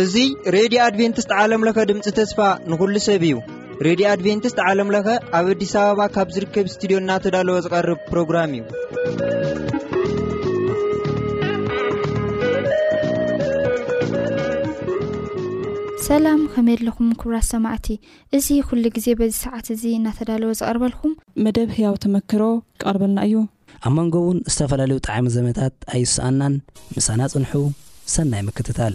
እዙይ ሬድዮ ኣድቨንትስት ዓለምለኸ ድምፂ ተስፋ ንኹሉ ሰብ እዩ ሬድዮ ኣድቨንትስት ዓለምለኸ ኣብ ኣዲስ ኣበባ ካብ ዝርከብ እስትድዮ እናተዳለወ ዝቐርብ ፕሮግራም እዩ ሰላም ኸመየለኹም ክብራት ሰማዕቲ እዚ ኩሉ ግዜ በዚ ሰዓት እዚ እናተዳለወ ዝቐርበልኩም። መደብ ህያው ተመክሮ ክቐርበልና እዩ። ኣብ መንጎ እውን ዝተፈላለዩ ጠዓሚ ዘመታት ኣይሰኣናን ምሳና ፅንሑ ሰናይ ምክትታል።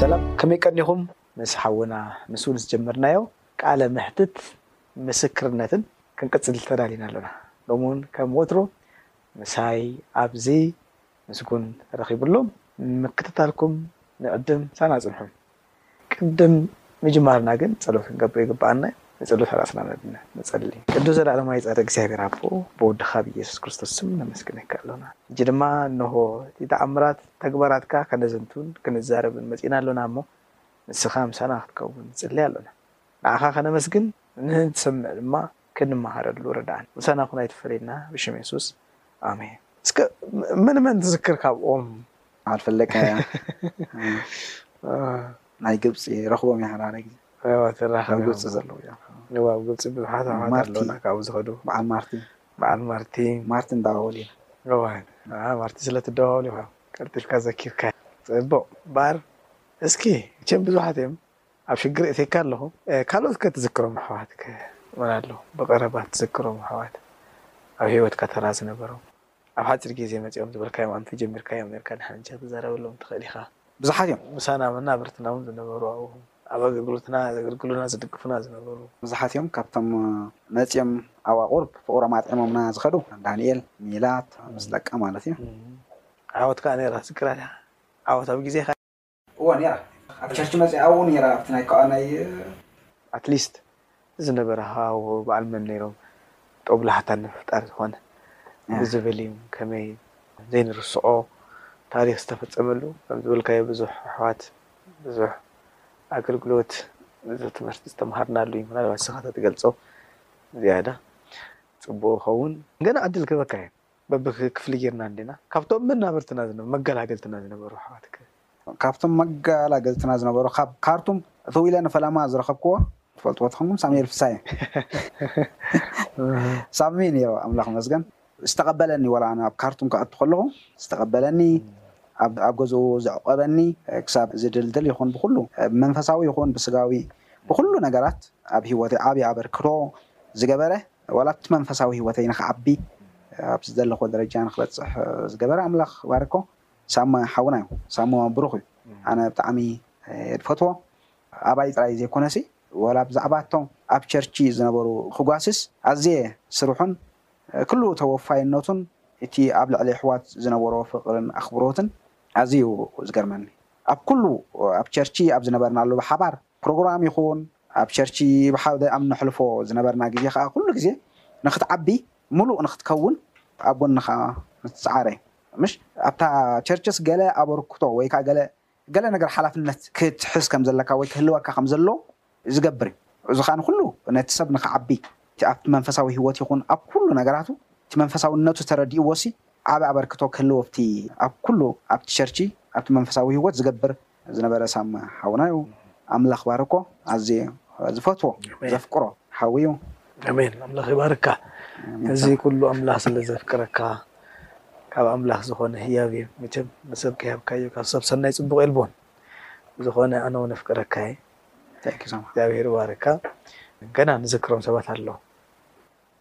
ሰላም ከመይ ቀኒኹም ምስ ሓውና ምስኡል ዝጀመርናዮ ቃለ መሕትት ምስክርነትን ክንቅፅል ተዳሊና ኣሎና ሎሚ እውን ከም ወትሩ ምሳይ ኣብዚ ምስጉን ረኺብሎም ምክትታልኩም ንዕድም ሳና ጽንሑ ቅድም ምጅማርና ግን ጸሎት ክንገብር ይግብኣና እዩ ንጸሎት ራስና ነድነ ንጸሊ። ቅዱስ ዘለዓለማዊ ጻድቅ እግዚኣብሔር ኣቦ ብወድኻ ብኢየሱስ ክርስቶስ ስም ነመስግነካ ኣሎና ሕጂ ድማ እነሆ እቲ ተኣምራት ተግባራትካ ከነዘንቱን ክንዛረብን መጺእና ኣሎና እሞ ንስኻ ምሳና ክትከውን ንጽሊ ኣሎና ንዓኻ ከነመስግን ንሰምዕ ድማ ክንመሃረሉ ርድኣና። ምሳና ኩን ኣይትፈለየና ብሽም የሱስ ኣሜን። እስከ መን መን ትዝክር ካብኦም። ኣልፈለቃያ ናይ ግብጺ ረኽቦም ኢያ ሓደ ሓደ ግዜ እወ ትራኸብ ኣብ ግብጺ ዘለዉ ኢያ እወ ኣብ ግብጺ ብዙሓት ኣሕዋት ማርቲ። ኣለዉና ካብኡ ዝኸዱ በዓል ማርቲ በዓል ማርቲ ማርቲ ንደዋወል ኢና እወ ኣ ማርቲ ስለ ትደዋወሉ ኢኻ ቀልጢፍካ ዘኪርካያ ጽቡቕ እምበኣር እስኪ መቸም ብዙሓት እዮም ኣብ ሽግር ኣእቲካ ኣለኹ ካልኦት ከ ትዝክሮም ኣሕዋት ከ መን ኣሎ ብቀረባ ትዝክሮም ኣሕዋት ኣብ ሂወትካ ተራ ዝነበሮም ኣብ ሓጺር ግዜ መጺኦም ዝበልካዮም ኣንተ ጀሚርካዮም ኔርካ ድሓን እንተ ክትዛረበሎም ትኽእል ኢኻ። ብዙሓት እዮም ምሳና ኣብ መናብርትና ውን ዝነበሩ ኣብኡ ኣብ ኣገልግሎትና ዘገልግሉና ዝድግፉና ዝነበሩ። ብዙሓት እዮም ካብቶም መጺኦም ኣብኣ ቁሩብ ፍቅሮም ኣጥዒሞምና ዝኸዱ ዳኒኤል ሚላት ምስ ደቃ ማለት እዩ። ዓወት ከኣ ኔራ ትዝክራ ዲኻ ዓወት ኣብ ግዜኻ። እወ ኔራ ኣብ ቸርች መጺኣ ኣዉኡ ኔራ ኣብቲ ናይ ኮኣ ናይ። ኣት ሊስት ዝነበረ ሃዋህዉ በኣል መን ኔሮም ጦብላሕታ ንምፍጣር ዝኾነ ብዝብል እዩ ከመይ ዘይንርስዖ ታሪኽ ዝተፈጸመሉ ከም ዝበልካዮ ብዙሕ ኣሕዋት ብዙሕ ኣገልግሎት ብዙሕ ትምህርቲ ዝተማሃርናሉ እዩ ምናልባት ንስኻ ተትገልጾ ዝያዳ ጽቡቕ ይኸውን ገና ዕድል ክህበካ እየ። በብክፍሊ ጌርና እንዲና ካብቶም መናብርትና ዝነበሩ መገላገልትና ዝነበሩ ኣሕዋትክ። ካብቶም መገላገልትና ዝነበሩ ካብ ካርቱም እትው ኢለ ንፈለማ ዝረኸብክዎ ትፈልጥዎ ትኾኑ ሳሙኤል ፍስሃየ ሳሚ ነይሩ ኣምላኽ ይመስገን ዝተቐበለኒ ዋላ ኣነ ኣብ ካርቱም ክኣቱ ከለኹ ዝተቐበለኒ ኣብ ገዝኡ ዘዕቆበኒ ክሳብ ዝድልድል ይኹን ብኹሉ ብመንፈሳዊ ይኹን ብስጋዊ ብኹሉ ነገራት ኣብ ሂወተይ ዓቢ ኣበርክቶ ዝገበረ ዋላ ኣብቲ መንፈሳዊ ህይወተይ ንኽዓቢ ኣብዚ ዘለኽዎ ደረጃ ንኽበጽሕ ዝገበረ ኣምላኽ ይባርኮ ሳም ሓውና እዩ ሳም ብሩኽ እዩ ኣነ ብጣዕሚ እየ ድፈትዎ ኣባይ ጥራይ ዘይኮነሲ ዋላ ብዛዕባቶም ኣብ ቸርቺ ዝነበሩ ክጓስስ ኣዝየ ስርሑን ክሉ ተወፋይነቱን እቲ ኣብ ልዕሊ ኣሕዋት ዝነበሮ ፍቕርን ኣኽብሮትን ኣዝዩ ዝገርመኒ ኣብ ኩሉ ኣብ ቸርቺ ኣብ ዝነበርናሉ ብሓባር ፕሮግራም ይኹን ኣብ ቸርቺ ብሓደ ኣብ እነሕልፎ ዝነበርና ግዜ ኸኣ ኩሉ ግዜ ንኽትዓቢ ምሉእ ንኽትከውን ኣብ ጎንኻ ንትጽዓረ ምሽ ኣብታ ቸርችስ ገለ ኣበርክቶ ወይ ከኣ ገለ ገለ ነገር ሓላፍነት ክትሕዝ ከም ዘለካ ወይ ክህልወካ ከም ዘሎ ዝገብር እዩ እዚ ኸኣ ንኹሉ ነቲ ሰብ ንኽዓቢ እቲ ኣብቲ መንፈሳዊ ህይወት ይኹን ኣብ ኩሉ ነገራቱ እቲ መንፈሳውነቱ ተረዲእዎሲ ዓቢ ኣበርክቶ ክህልዎ ኣብቲ ኣብ ኩሉ ኣብቲ ቸርቺ ኣብቲ መንፈሳዊ ህይወት ዝገብር ዝነበረ ሳም ሓውና ዩ ኣምላኽ ባርኮ ኣዝየ ዝፈትዎ ዘፍቅሮ ሓው ዩ። ኣሜን ኣምላኽ ይባርካ እዚ ኩሉ ኣምላኽ ስለ ዘፍቅረካ ካብ ኣምላኽ ዝኾነ ህያብ ዩ መቸም ንሰብ ከይሃብካዮ ካብ ሰብ ሰናይ ጽቡቕ የልቦን ብዝኾነ ኣነ ውን ኣፍቅረካ እየ እግዚኣብሄር ይባርካ ገና ንዝክሮም ሰባት ኣለዉ።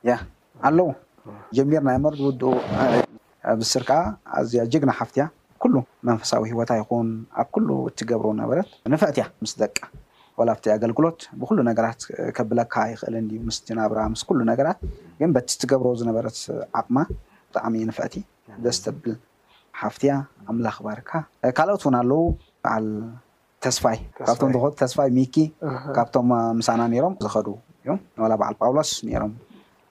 ያህ ኣለው ጀሚርና እምበር ዝውድኡ ኣይኮኑን። ኣብስር ከኣ ኣዝያ ጅግና ሓፍቲ እያ ኩሉ መንፈሳዊ ሂወታ ይኹን ኣብ ኩሉ እትገብሮ ነበረት ንፍዕቲ እያ ምስ ደቃ ወላ ኣብቲ ኣገልግሎት ብኹሉ ነገራት ከብለካ ይኽእል እንድዩ ምስቲ ናብራ ምስ ኩሉ ነገራት ግን በቲ ትገብሮ ዝነበረት ዓቅማ ብጣዕሚ ንፍዕቲ ደስ ተብል ሓፍቲ እያ ኣምላኽ ይባርካ ካልኦት ውን ኣለው በዓል ተስፋይ ካብቶም ዝኸዱ ተስፋይ ሚኪ ካብቶም ምሳና ኔሮም ዝኸዱ እዮም ዋላ በዓል ጳውሎስ ኔሮም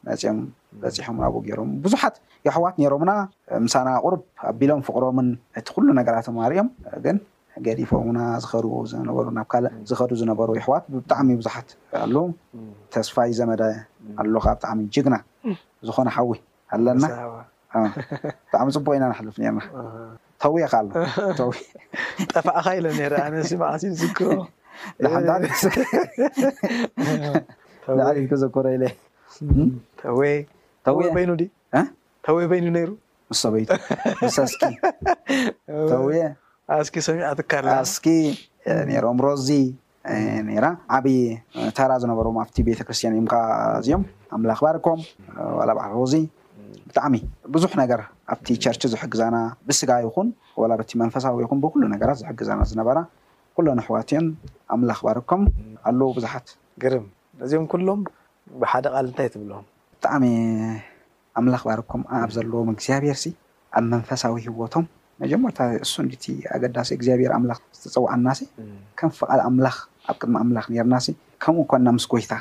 መጺኦም በጺሖም ኣብኡ ጌሮም ብዙሓት የሕዋት ኔሮምና ምሳና ቁሩብ ኣቢሎም ፍቕሮምን እቲ ኩሉ ነገራቶም ኣርዮም ግን ገዲፎምና ዝኸዱ ዝነበሩ ናብ ካልእ ዝኸዱ ዝነበሩ የሕዋት ብጣዕሚ ብዙሓት ኣለዉ ተስፋይ ዘመደ ኣሎኻ ብጣዕሚ ጅግና ዝኾነ ሓዊ ኣለና ብጣዕሚ ጽቡቅ ኢና ነሕልፍ ኔርና ተውየ ከኣ ኣሎ ተውየ ጠፋእኻ ኢለ ኔረ ኣነሲ መዓስ እዩ ዝዝክሮ ልዕሊ ክዘክሮ ኢለ ተውየ ተውየ በይኑ ዲ ተውየ በይኑ ነይሩ ምስ ሰበይቱ ምስ ኣስኪ ተውየ ኣስኪ ሰሚዓትካ ኣላ ኣስኪ ነይሮም ሮዚ ነይራ ዓቢ ተራ ዝነበሮም ኣብቲ ቤተክርስትያን እዮም ከኣ ኣዝዮም ኣምላኽ ባርኮም ዋላ በዓል ሮዚ ብጣዕሚ ብዙሕ ነገር ኣብቲ ቸርች ዝሕግዛና ብስጋ ይኹን ዋላ በቲ መንፈሳዊ ይኹን ብኹሉ ነገራት ዝሕግዛና ዝነበራ ኩለን ኣሕዋት እየን ኣምላኽ ባርኮም ኣለዉ ብዙሓት ግርም ነዚኦም ኩሎም ብሓደ ቃል እንታይ ትብሎም። ብጣዕሚ ኣምላኽ ባርኮም ኣኣብ ዘለዎም እግዚኣብሔር ሲ ኣብ መንፈሳዊ ሂወቶም መጀመርታ እሱ እንድዩ እቲ ኣገዳሲ እግዚኣብሔር ኣምላኽ ምስ ተጸውዓና ሲ ከም ፍቃድ ኣምላኽ ኣብ ቅድሚ ኣምላኽ ኔርና ሲ ከምኡ ኮና ምስ ጎይታ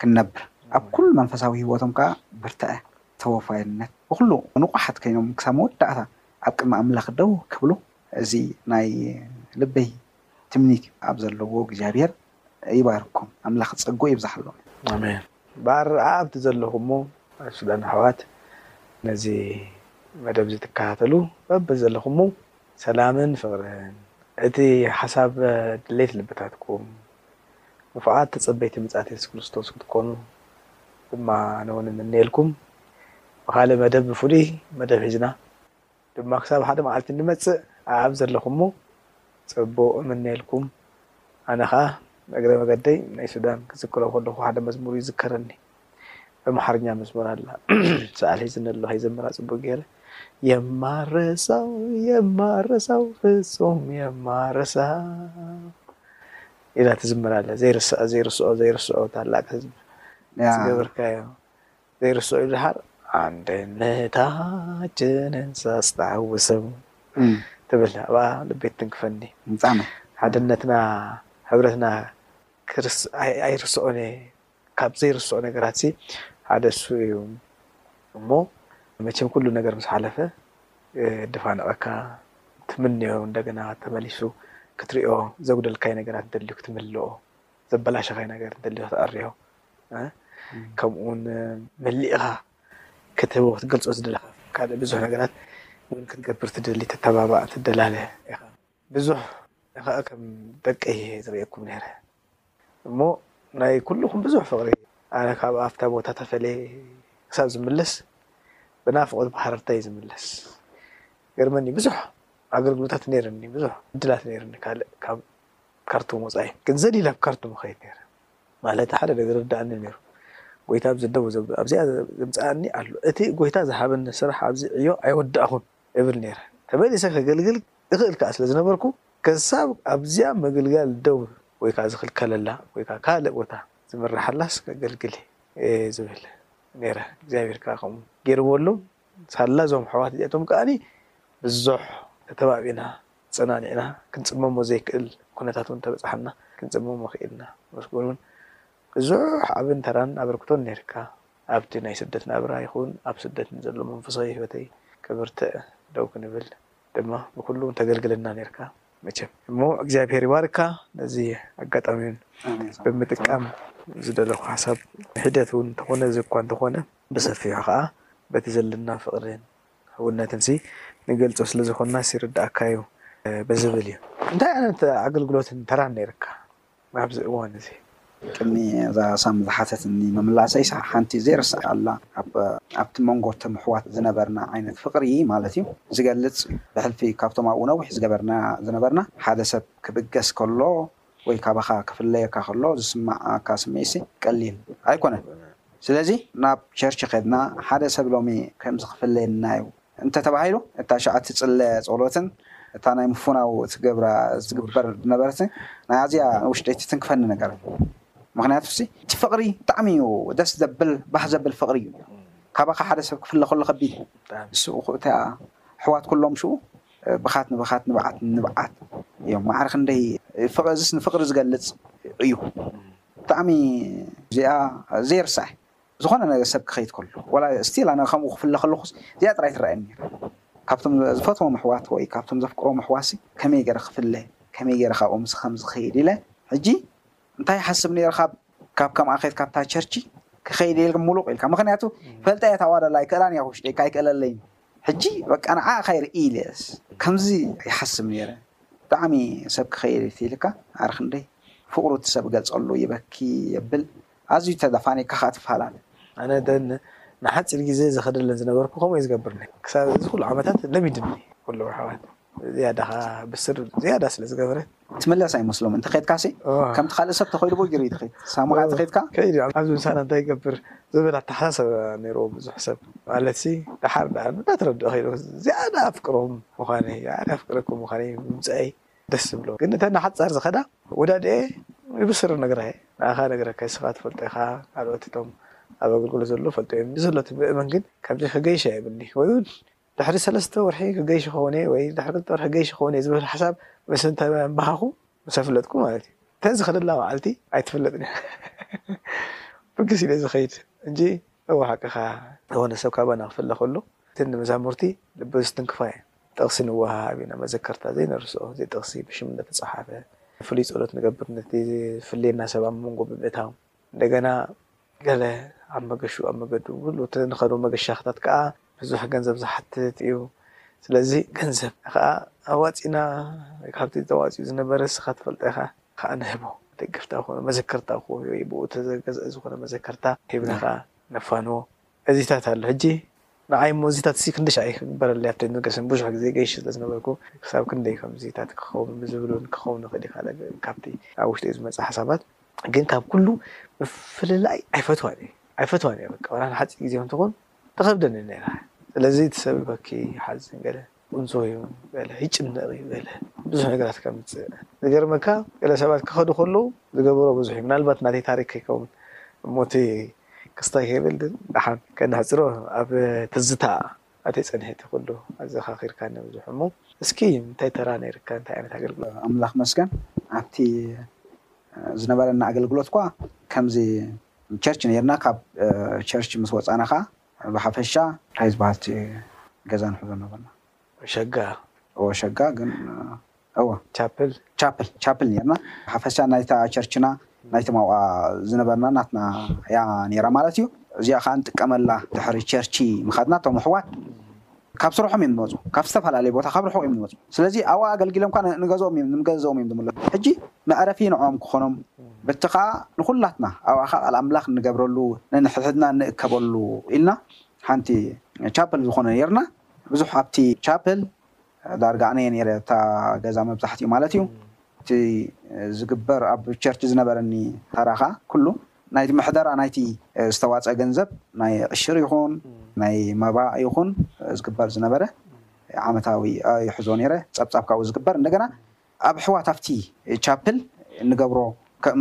ክንነብር ኣብ ኩሉ መንፈሳዊ ሂወቶም ከኣ ብርተዐ ተወፋይነት ብኩሉ ንቁሓት ከይኖም ክሳብ መወዳእታ ኣብ ቅድሚ ኣምላኽ ደው ክብሉ እዚ ናይ ልበይ ትምኒት እዩ ኣብ ዘለዎ እግዚኣብሔር ይባርኩም ኣምላክ ጸግኡ ይብዛሓሎም። ኣሜን እምበኣር ኣብቲ ዘለኹሞ ሱዳን ኣሕዋት ነዚ መደብ እዚ ትከታተሉ በብዘለኹሞ ሰላምን ፍቕርን እቲ ሓሳብ ድሌት ልብታትኩም ንፉዓት ተጸበይቲ ምጽኣት የሱስ ክርስቶስ ክትኮኑ ድማ ንውን ንምነየልኩም ብኻልእ መደብ ብፍሉይ መደብ ሒዝና ድማ ክሳብ ሓደ መዓልቲ እንመጽእ ኣብ ዘለኹሞ ጽቡቕ እምነየልኩም ኣነ ከኣ ንእግረ መገደይ ናይ ሱዳን ክዝክሮ ከለኹ ሓደ መዝሙር ይዝከረኒ በምሓርኛ መዝሙር ኣላ ሰኣል ሒዝኒ ኣሎ ከይዘምራ ጽቡቕ ገይረ የማረሳው የማረሳው ፍጹም የማረሳው ኢላ ትዝምር ኣለ ዘይርስዖ ዘይርስዖ ዘይርስዖ ታላቅ ህዝብ ዝገብርካዮ ዘይርስዑ ድሓር ኣንድነታችንን ሳስታውሰው ትብል ኣብኣ ልበይ ትትንክፈኒ ሓድነትና ሕብረትና ኣይርስዖን እየ ካብ ዘይርስዖ ነገራትሲ ሓደ እሱ እዩ እሞ መቸም ኩሉ ነገር ምስ ሓለፈ ድፋንቐካ ትምንዮ እንደገና ተመሊሱ ክትሪኦ ዘጉደልካዮ ነገራት ደልዩ ክትምልኦ ዘበላሸኻዮ ነገር እንተልዩ ክትዕርዮ ከምኡውን መሊእኻ ክትህቦ ክትገልጾ ዝደለኻ ካልእ ብዙሕ ነገራት እውን ክትገብር ትደሊ ተተባባዕ ትደላለ ኢኻ ብዙሕ ኸኣ ከም ደቀይ እየ ዝርእየኩም ነይረ እሞ ናይ ኩሉኹም ብዙሕ ፍቕሪ ኣነ ካብ ኣብታ ቦታ ተፈልየ ክሳብ ዝምለስ ብናፍቖት ብሃረርታ እየ ዝምለስ ገርመኒ ብዙሕ ኣገልግሎታት ነይርኒ ብዙሕ ዕድላት ነይርኒ ካልእ ካብ ካርቱም ወጻኢ ግን ዘሊለ ኣብ ካርቱም እኸይድ ነይረ። ማለተይ ሓደ ነገር ይርድኣኒ ነይሩ። ጐይታ ኣብዚ ደው ዘብ ኣብዚኣ ዘምጽኣኒ ኣሎ። እቲ ጐይታ ዝሃበኒ ስራሕ ኣብዚ ዕዮ ኣይወዳእኹን እብል ነይረ። ተመሊሰ ከገልግል እኽእል ከኣ ስለ ዝነበርኩ ከሳብ ኣብዚኣ ምግልጋል ደው ወይ ከኣ ዝኽልከለላ ወይ ከኣ ካልእ ቦታ ዝምረሓላስ ከገልግል እየ ዝብል ነይረ። እግዚኣብሄር ከኣ ከምኡ ገይርዎ ኣሎ። ሳላ እዞም ኣሕዋት እዚኣቶም ከኣ ብዙሕ ተተባቢዕና ተጸናኒዕና ክንጽመሞ ዘይክእል ኩነታት እውን እንተበጻሓና ክንጽመሞ ክኢልና። መስጉን ብዙሕ ዓብን ተራን ኣበርክቶን ነይርካ ኣብቲ ናይ ስደት ናብራ ይኹን ኣብ ስደት ንዘሎ መንፈሳዊ ህይወተይ ክብርትዕ ደው ክንብል ድማ ብኩሉ ተገልግለና ነይርካ መቸም። እሞ እግዚኣብሔር ይባርካ ነዚ ኣጋጣሚ እውን ብምጥቃም ዝደለኩ ሓሳብ ሒደት እውን እንተኾነ እዚ እኳ እንተኾነ ብሰፊሑ ከኣ በቲ ዘለና ፍቅርን ሕውነትንሲ ንገልጾ ስለ ዝኾንናስ ይርድኣካዩ ብዝብል እዩ። እንታይ ዓይነት ኣገልግሎትን ተራን ነይርካ ኣብዚ እዋን እዚ? ቅድሚ እዛ ሳም ዝሓተትኒ ምምላሰይሳ ሓንቲ ዘይርስዓላ ኣብ ኣብቲ መንጎ እቶም ኣሕዋት ዝነበርና ዓይነት ፍቕሪ ማለት እዩ ዝገልጽ ብሕልፊ ካብቶም ኣብኡ ነዊሕ ዝገበርና ዝነበርና ሓደ ሰብ ክብገስ ከሎ ወይ ካባኻ ክፍለየካ ከሎ ዝስምዓካ ስምዒትሲ ቀሊል ኣይኮነን። ስለዚ ናብ ቸርች ከድና ሓደ ሰብ ሎሚ ከምዚ ክፍለየና'ዩ እንተ ተባሂሉ እታ ሽዓ እትጽለ ጸሎትን እታ ናይ ምፉናው እትገብራ ዝትግበር ዝነበረትን ናይ ኣዝያ ንውሽጠይ ትትንክፈኒ ነገር ምኽንያቱሲ እቲ ፍቕሪ ብጣዕሚ'ዩ ደስ ዘብል ባህ ዘብል ፍቕሪ'ዩ ካባኻ ሓደ ሰብ ክፍለ ከሎ ከቢድ'ዩ ንሱ እኹ እቲ ኣሕዋት ኩሎም ሽኡ ብኻት ንብኻት ንብዓት ንንብዓት እዮም ማዕረ ክንደይ ፍቅ እዝስ ንፍቅሪ ዝገልጽ እዩ ብጣዕሚ እዚኣ ዘይርሳዕ ዝኾነ ነገር ሰብ ክኸይድ ከሎ ወላ ስቲል ኣነ ከምኡ ክፍለ ከለኹስ እዚኣ ጥራይ ትረኣየኒ ነይራ ካብቶም ዝፈትዎም ኣሕዋት ወይ ካብቶም ዘፍቅሮም ኣሕዋሲ ከመይ ገረ ክፍለ ከመይ ገረ ካብኡ ምስ ከም ዝኸይድ ኢለ ሕጂ እንታይ ይሓስብ ነይረ ካብ ካብ ከምኣ ከይት ካብታ ቸርቺ ክኸይድ ኢልካ ሙሉቕ ኢልካ ምክንያቱ ፈልጠ እያ ታዋደላ ኣይክእላን እያ ውሽጢ ኣይክእለለይን ሕጂ በቃ ንዓካ ይርኢ ኢለስ ከምዚ ኣይሓስብ ነይረ ብጣዕሚ ሰብ ክከይድ ይትይልካ ኣረ ክንደይ ፍቅሩ እቲ ሰብ ገልጸሉ ይበኪ የብል ኣዝዩ ተዳፋኒካ ከኣ ትፋላለ። ኣነ ደን ንሓጺር ግዜ ዝከደለን ዝነበርኩ ከምኡ እየ ዝገብር ነይረ ክሳብ እዚ ኩሉ ዓመታት ለሚድኒ ኩሎም ኣሕዋተይ። ዝያዳ ከኣ ብስር ዝያዳ ስለ ዝገበረት። ትምለስ ኣይመስሎምን እንተኸድካሲ ከምቲ ካልእ ሰብ ተኸይዱ በጊሩ ይትኸድ ሳሙራ ተኸድካ። ከይዱ ኣብዚ ምሳና እንታይ ይገብር ዝብል ኣተሓሳስባ ነይርዎ ብዙሕ ሰብ ማለትሲ ደሓር ደኣ እንዳተረድኦ ከይዱ ዝያዳ ኣፍቅሮም ምዃነይ ኣነ ኣፍቅረኩም ምዃነይ ምምጸኣይ ደስ ዝብሎ ግን እተን ንሓጻር ዝኸዳ ወዳድኤ ንብስር ነግራየ ንኣኻ ነግረካ ንስኻ ትፈልጦ ኢኻ ካልኦት እቶም ኣብ ኣገልግሎት ዘለዉ ይፈልጡ እዮም ብዘሎ ትምእመን ግን ካብዚ ክገይሽ ኣይብልን'ዩ ወይ'ውን ድሕሪ ሰለስተ ወርሒ ክገይሽ ይኸውን እየ ወይ ድሕሪ ክልተ ወርሒ ክገይሽ ይኸውን እየ ዝብል ሓሳብ ምስ እንተበሃኹ ምስ ኣፍለጥኩ ማለት እዩ እታ ዝኸደላ መዓልቲ ኣይትፍለጥን እያ ብግስ ኢለ ዝኸይድ እንጂ እወ ሓቅኻ ዝኾነ ሰብ ካባና ክፍለ ከሎ እቲ ንመዛሙርቲ ልቢ ዝትንክፋ እየን ጥቕሲ ንወሃሃብ ኢና መዘከርታ ዘይንርስኦ እዚ ጥቕሲ ብሽም እነተፀሓፈ ፍሉይ ፀሎት ንገብር ነቲ ዝፍልየና ሰብ ኣብ መንጎ ብምእታው እንደገና ገለ ኣብ መገሽኡ ኣብ መገዱ ኩሉ እቲ ንኸዶ መገሻኽታት ከኣ ብዙሕ ገንዘብ ዝሓትት እዩ። ስለዚ ገንዘብ ከኣ ኣዋጺእና ወይ ካብቲ ተዋጺኡ ዝነበረ እስኻ ትፈልጦ ኢኻ ከኣ ንህቦ። መደገፍታ ኮነ መዘከርታ ኮ ወይ ብኡ ተዘገዝእ ዝኾነ መዘከርታ ሂብና ከኣ ነፋንዎ። እዚታት ኣሎ ሕጂ ንዓይ እሞ እዚታትሲ ክንድሻይ እየ ክግበረለይ ኣብቲ መገሰን ብዙሕ ግዜ ገይሽ ስለ ዝነበርኩ ክሳብ ክንደይ ከም እዚታት ክከውን ብዝብሉን ክከውን ይክእል ይካለ ካብቲ ኣብ ውሽጠይ ዝመጸ ሓሳባት ግን ካብ ኩሉ ምፍልላይ ኣይፈትዋን እየ ኣይፈትዋን እየ በቃ ወላ ንሓጺር ግዜ ውን ትኩን ትከብደኒ ነይራ ስለዚ እቲ ሰብ ይበኪ ይሓዝን ገለ ቁንዞ'ዩ በለ ይጭነቕ'ዩ በለ ብዙሕ ነገራት ከምጽእ ዝገርመካ ገለ ሰባት ክኸዱ ከለዉ ዝገበሮ ብዙሕ'ዩ ምናልባት ናተይ ታሪክ ከይከውን እሞ'ቲ ክስታይ ከይብል ግን ደሓን ከነሕጽሮ ኣብ ትዝታ ናተይ ጸኒሕ'ቲ ኩሉ ኣዘኻኺርካኒ ብዙሕ እሞ እስኪ እንታይ ተራ ነይርካ እንታይ ዓይነት ኣገልግሎት ኣምላኽ መስገን ኣብቲ ዝነበረና ኣገልግሎት'ኳ ከምዚ ቸርች ነይርና ካብ ቸርች ምስ ወጻና ከኣ ብሓፈሻ ታይ ዝበሃልቲ ገዛ ንሕዞ ነበርና። ሸጋ። እወ ሸጋ ግን እወ። ቻፕል። ቻፕል ቻፕል ኔርና ብሓፈሻ ናይታ ቸርችና ናይቶም ኣብኣ ዝነበርና ናትና እያ ኔራ ማለት እዩ እዚኣ ከኣ ንጥቀመላ ድሕሪ ቸርቺ ምኻድና እቶም ኣሕዋት ካብ ስርሖም እዮም ዝመጹ ካብ ዝተፋላለየ ቦታ ካብ ርሑቅ እዮም ዝመጹ ስለዚ ኣብኡ ኣገልጊሎም ካኣ ንገዝኦም እዮም ንገዘኦም እዮም ዝምለሱ ሕጂ መዕረፊ ንዖኦም ክኾኖም በቲ ካኣ ንኹላትና ኣብኣ ካኣ ቃል ኣምላኽ እንገብረሉ ነንሕድሕድና እንእከበሉ ኢልና ሓንቲ ቻፕል ዝኾነ ኔርና ብዙሕ ኣብቲ ቻፕል ዳርጋ ኣነ እየ ኔረ እታ ገዛ መብዛሕቲኡ ማለት እዩ እቲ ዝግበር ኣብ ቸርች ዝነበረኒ ታራ ካኣ ኩሉ ናይቲ ምሕደራ ናይቲ ዝተዋጸ ገንዘብ ናይ ዕሽር ይኹን ናይ መባ ይኹን ዝግበር ዝነበረ ዓመታዊ ይሕዞ ነይረ ጸብጻብ ካብኡ ዝግበር እንደገና ኣብ ኣሕዋት ኣብቲ ቻፕል እንገብሮ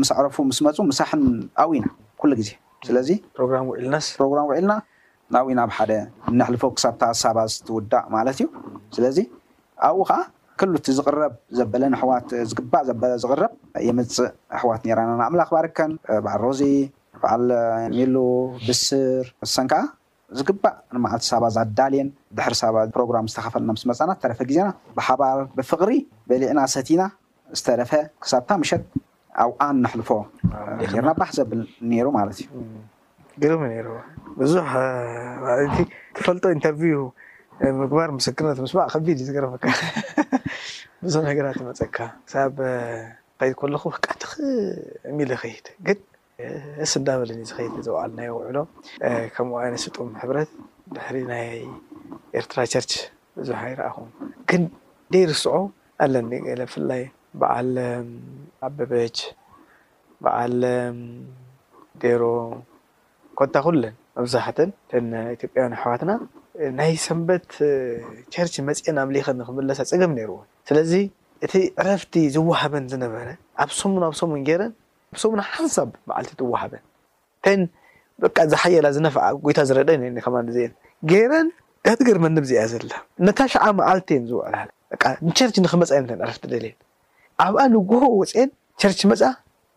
ምስ ኣዕረፉ ምስ መጹ ምሳሕን ኣብኡ ኢና ኩሉ ግዜ ስለዚ ፕሮግራም ውዒልናስ ፕሮግራም ውዒልና ናብኡ ናብ ሓደ እነሕልፎ ክሳብታ ሳባ ዝትውዳእ ማለት እዩ ስለዚ ኣብኡ ከኣ ክሉ እቲ ዝቅረብ ዘበለ ነሕዋት ዝግባእ ዘበለ ዝቅረብ የምጽእ ኣሕዋት ኔራና ናኣምላክ ባርከን ባዓል ሮዚ ባዓል ሚሉ ብስር እሰን ከኣ ዝግባእ ንማዓልቲ ሳባ ዛዳልየን ድሕሪ ሳባ ፕሮግራም ዝተከፈልና ምስ መጻና ዝተረፈ ግዜና ብሓባር ብፍቅሪ በሊዕና ሰቲና ዝተረፈ ክሳብታ ምሸት ኣብኣ እነሕልፎ ጌርና ባህ ዘብል ነይሩ ማለት እዩ። ግርም እዩ ነይሩ ብዙሕ እቲ ትፈልጦ ኢንተርቪው ምግባር ምስክርነት ምስማዕ ከቢድ እዩ ዝገርመካ ብዙሕ ነገራት ይመፀካ ክሳብ ከይድ ከለኹ በቃ ትኽ እሚለ ከይድ ግን ደስ እንዳበለኒ ዝኸይድ ንዘውዓልናዮ ውዕሎ ከምኡ ኣይነት ስጡም ሕብረት ድሕሪ ናይ ኤርትራ ቸርች ብዙሕ ኣይረኣኹን ግን ደይርስዖ ኣለኒ ገለ ብፍላይ በዓል ኣበበች በዓል ዴሮ ኮታ ኩለን መብዛሕተን ተን ኢትዮጵያውያን ኣሕዋትና ናይ ሰንበት ቸርች መፅኤን ኣምሊኸን ንክምለሳ ፀገም ነይርዎን ስለዚ እቲ ዕረፍቲ ዝወሃበን ዝነበረ ኣብ ሰሙን ኣብ ሰሙን ገይረን ብሰሙን ሓንሳብ መዓልቲ ትወሃበን እተን በቃ ዝሓየላ ዝነፍዓ ጎይታ ዝረደን እየን ከማን እዚኤን ገይረን እታ ትገርመኒ ኣብዚ እያ ዘላ ነታ ሽዓ መዓልቲ እየን ዝውዕላላ በቃ ንቸርች ንክመፃ እየን እተን ዕረፍቲ ደልየን ኣብኣ ንጉሆ ወፅየን ቸርች መፃ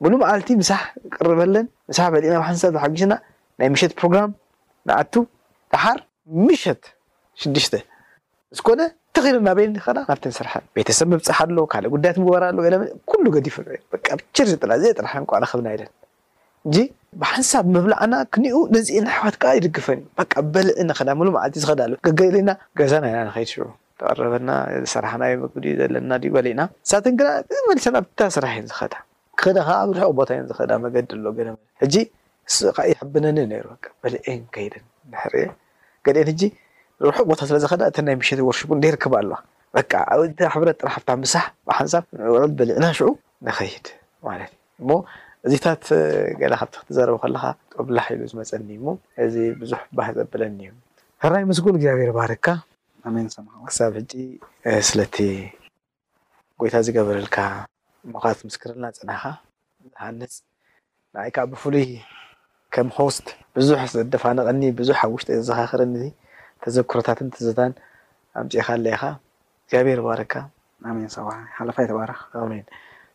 ሙሉእ መዓልቲ ምሳሕ ቅርበለን ምሳሕ በሊዕና ብሓንሳብ ተሓጊስና ናይ ምሸት ፕሮግራም ንኣቱ ደሓር ምሸት ሽዱሽተ ዝኮነ ትኽ ኢሉ ናበይ እንዲኸና ናብቲ ንሰርሐ ቤተሰብ ምብፃሕ ኣሎ ካልእ ጉዳያት ምግባር ኣሎ ገለ መለ ኩሉ ገዲፉ ንዑ በቃ ብችር ዝጥላ እዚኣ ጥራሕ እያ እንቋዕ ረኸብና ኢለን እንጂ ብሓንሳብ ምብላዕና ክኒኡ ነዚኤን ኣሕዋት ከዓ ይድግፈን እዩ በቃ በልዒ ንኸዳ ሙሉእ መዓልቲ ዝኸዳ ኣሎ ገገሊእና ገዛና ኢና ንኸይድ ሽዑ ተቐረበልና ዝሰራሕናዮ ምግቢ ድዩ ዘለና ድዩ በሊዕና ንሳተን ግና መሊሰን ኣብታ ስራሕ እየን ዝኸዳ። ክኸዳ ከኣ ኣብ ርሑቕ ቦታ እየን ዝኸዳ መገዲ ኣሎ ገለ መለ ሕጂ እሱ ከኣ ይሕብነኒ ነይሩ በቃ በሊዔን ከይደን ድሕሪኤ ገሊኤን ሕጂ ርሑቕ ቦታ ስለ ዝኸዳ እተን ናይ ምሸት ወርሺፕ ውን ደይርክባ ኣለዋ በቃ ኣብ እታ ሕብረት ጥራሕ ኣብታ ምሳሕ ብሓንሳብ ንውዕል በሊዕና ሽዑ ንኸይድ ማለት እዩ እሞ እዚታት ገለ ካብቲ ክትዘረብ ከለኻ ጦብላሕ ኢሉ ዝመጸኒ እሞ እዚ ብዙሕ ባህ ዘብለኒ እዩ ሕራይ ምስጉን እግዚኣብሔር ይባርካ ኣሜን ሰማዕዋ ክሳብ ሕጂ ስለቲ ጎይታ ዝገበረልካ እሞኸኣ ትምስክረልና ጸኒሕኻ ዝሃንጽ ንዓይ ከኣ ብፍሉይ ከም Host ብዙሕ ዘደፋንቐኒ ብዙሕ ኣብ ውሽጠይ ዘዘኻኽረኒ ተዘክሮታትን ትዝታን ኣምጺእኻለይ ኢኻ እግዚኣብሄር ይባርካ። ኣሜን ሳዋ ሓለፋይ ተባረኽ። ኣሜን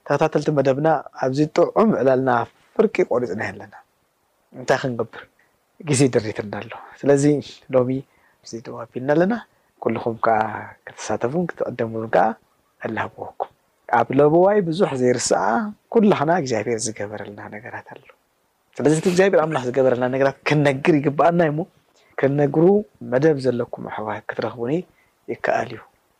ተኸታተልቲ መደብና ኣብዚ ጥዑም ዕላልና ፍርቂ ቆሪጽናዮ ኣለና እንታይ ክንገብር ግዜ ደሪትርና ኣሎ ስለዚ ሎሚ ኣብዚ ደው ኣቢልና ኣለና ኩሉኹም ከኣ ክትሳተፉን ክትዕደሙሉን ከኣ እላበወኩም ኣብ ለበዋይ ብዙሕ ዘይርስዓ ኩላህና እግዚኣብሔር ዝገበረልና ነገራት ኣሎ ስለዚ እቲ እግዚኣብሔር ኣምላኽ ዝገበረልና ነገራት ክንነግር ይግባኣና እሞ ክንነግሩ መደብ ዘለኩም ኣሕዋት ክትረኽቡኒ ይከኣል እዩ